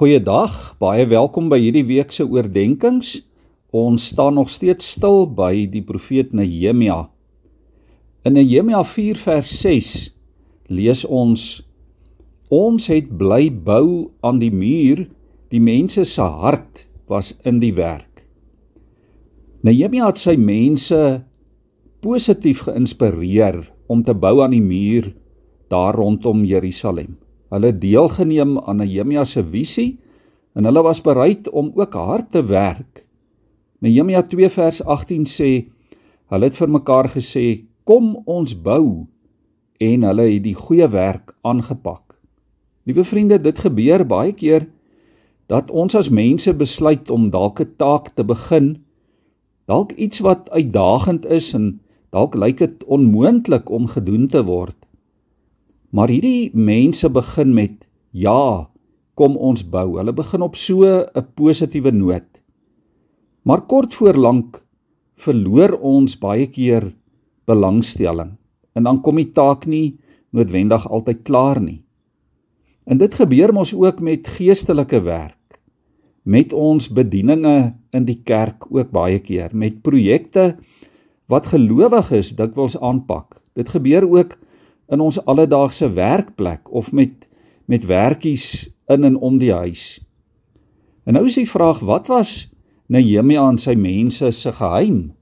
Goeiedag, baie welkom by hierdie week se oordeenkings. Ons staan nog steeds stil by die profeet Nehemia. In Nehemia 4 vers 6 lees ons: Ons het bly bou aan die muur, die mense se hart was in die werk. Nehemia het sy mense positief geïnspireer om te bou aan die muur daar rondom Jerusalem. Hulle deelgeneem aan Nehemia se visie en hulle was bereid om ook hard te werk. Nehemia 2 vers 18 sê hulle het vir mekaar gesê kom ons bou en hulle het die goeie werk aangepak. Liewe vriende, dit gebeur baie keer dat ons as mense besluit om dalk 'n taak te begin, dalk iets wat uitdagend is en dalk lyk dit onmoontlik om gedoen te word. Maar hierdie mense begin met ja, kom ons bou. Hulle begin op so 'n positiewe noot. Maar kort voor lank verloor ons baie keer belangstelling en dan kom die taak nie noodwendig altyd klaar nie. En dit gebeur mos ook met geestelike werk. Met ons bedieninge in die kerk ook baie keer met projekte wat gelowiges dikwels aanpak. Dit gebeur ook in ons alledaagse werkplek of met met werkies in en om die huis. En nou is die vraag, wat was Nehemia en sy mense se geheim?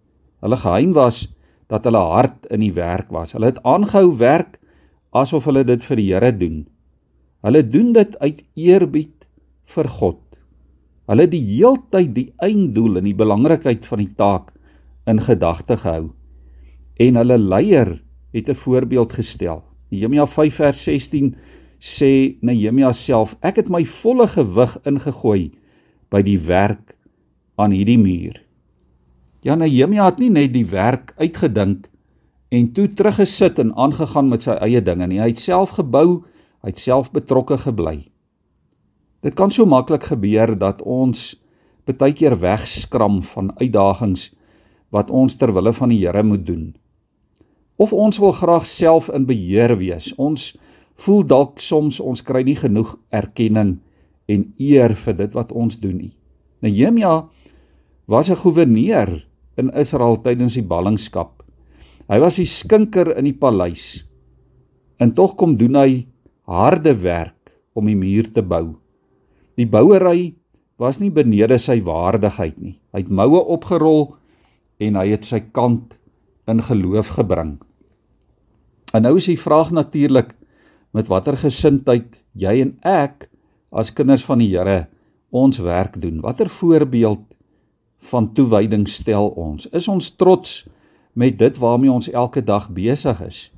Hulle geheim was dat hulle hart in die werk was. Hulle het aangehou werk asof hulle dit vir die Here doen. Hulle doen dit uit eerbied vir God. Hulle het die heeltyd die einddoel en die belangrikheid van die taak in gedagte gehou. En hulle leier het 'n voorbeeld gestel. Nehemia 5 vers 16 sê Nehemia self: Ek het my volle gewig ingegooi by die werk aan hierdie muur. Ja, Nehemia het nie net die werk uitgedink en toe teruggesit en aangegaan met sy eie dinge nie. Hy het self gebou, hy het self betrokke gebly. Dit kan so maklik gebeur dat ons baie keer wegskram van uitdagings wat ons ter wille van die Here moet doen. Of ons wil graag self in beheer wees. Ons voel dalk soms ons kry nie genoeg erkenning en eer vir dit wat ons doen nie. Nehemia was 'n goewerneur in Israel tydens die ballingskap. Hy was die skinker in die paleis. En tog kom doen hy harde werk om die muur te bou. Die bouery was nie benede sy waardigheid nie. Hy het moue opgerol en hy het sy kant in geloof gebring. En nou is die vraag natuurlik met watter gesindheid jy en ek as kinders van die Here ons werk doen. Watter voorbeeld van toewyding stel ons? Is ons trots met dit waarmee ons elke dag besig is?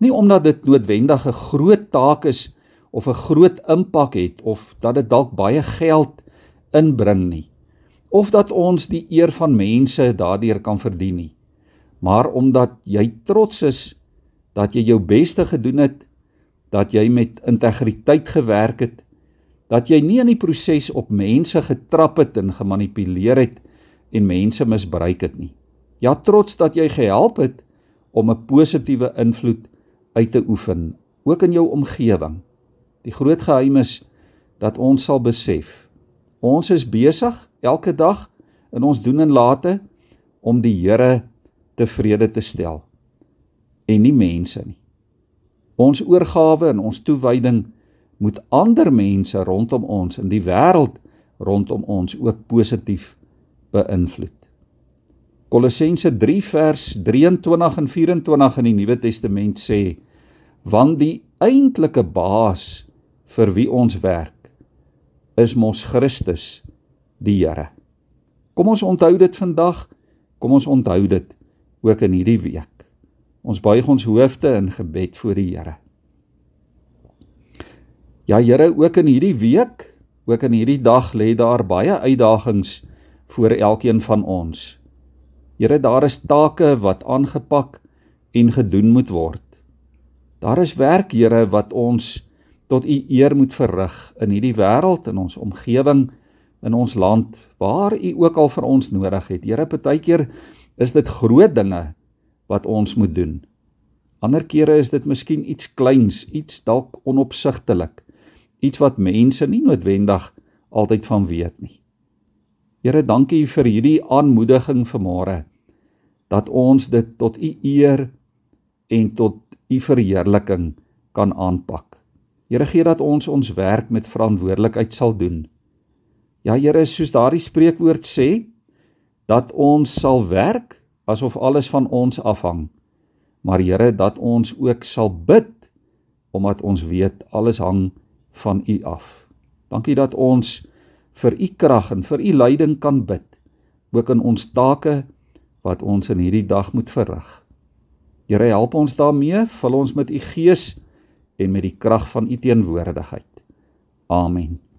Nie omdat dit noodwendig 'n groot taak is of 'n groot impak het of dat dit dalk baie geld inbring nie of dat ons die eer van mense daardeur kan verdien nie maar omdat jy trots is dat jy jou beste gedoen het, dat jy met integriteit gewerk het, dat jy nie in die proses op mense getrap het en gemanipuleer het en mense misbruik het nie. Ja, trots dat jy gehelp het om 'n positiewe invloed uit te oefen, ook in jou omgewing. Die groot geheim is dat ons sal besef ons is besig elke dag in ons doen en late om die Here tevrede te stel en nie mense nie. Ons oorgawe en ons toewyding moet ander mense rondom ons in die wêreld rondom ons ook positief beïnvloed. Kolossense 3 vers 23 en 24 in die Nuwe Testament sê: "Want die eintlike baas vir wie ons werk is mos Christus, die Here." Kom ons onthou dit vandag, kom ons onthou dit ook in hierdie week. Ons buig ons hoofde in gebed voor die Here. Ja Here, ook in hierdie week, ook in hierdie dag lê daar baie uitdagings voor elkeen van ons. Here, daar is take wat aangepak en gedoen moet word. Daar is werk, Here, wat ons tot U eer moet verrig in hierdie wêreld in ons omgewing in ons land waar U ook al vir ons nodig het. Here, partykeer is dit groot dinge wat ons moet doen. Ander kere is dit miskien iets kleins, iets dalk onopsigtelik, iets wat mense nie noodwendig altyd van weet nie. Here, dankie vir hierdie aanmoediging vanmôre dat ons dit tot u eer en tot u verheerliking kan aanpak. Here gee dat ons ons werk met verantwoordelikheid sal doen. Ja Here, soos daardie spreekwoord sê, dat ons sal werk asof alles van ons afhang. Maar Here, dat ons ook sal bid omdat ons weet alles hang van U af. Dankie dat ons vir U krag en vir U leiding kan bid ook in ons take wat ons in hierdie dag moet verrig. Here help ons daarmee, vul ons met U Gees en met die krag van U teenwoordigheid. Amen.